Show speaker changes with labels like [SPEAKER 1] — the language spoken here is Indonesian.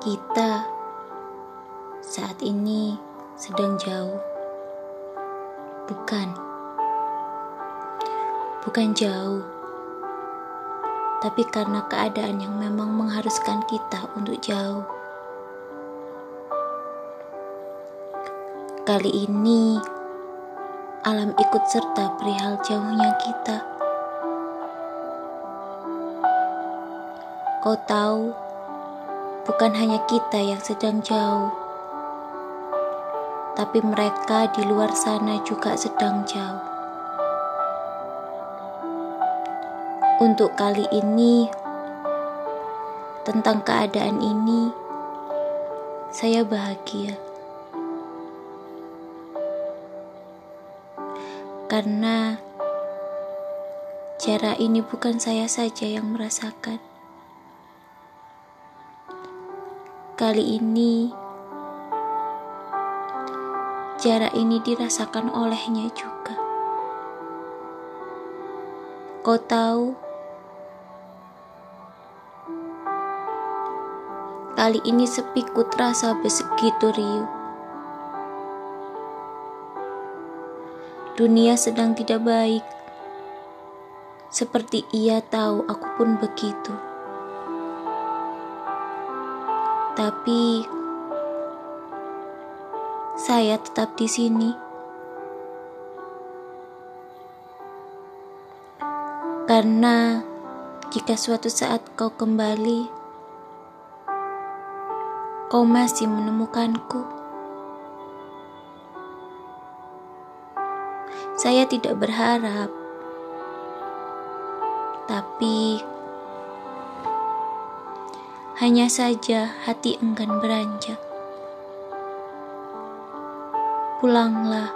[SPEAKER 1] Kita saat ini sedang jauh, bukan? Bukan jauh, tapi karena keadaan yang memang mengharuskan kita untuk jauh. Kali ini, alam ikut serta perihal jauhnya kita. Kau tahu, bukan hanya kita yang sedang jauh, tapi mereka di luar sana juga sedang jauh. Untuk kali ini, tentang keadaan ini, saya bahagia karena jarak ini bukan saya saja yang merasakan. Kali ini, jarak ini dirasakan olehnya juga. Kau tahu, kali ini sepiku terasa begitu riuh. Dunia sedang tidak baik, seperti ia tahu aku pun begitu. Tapi saya tetap di sini. Karena jika suatu saat kau kembali, kau masih menemukanku. Saya tidak berharap, tapi hanya saja hati enggan beranjak. Pulanglah,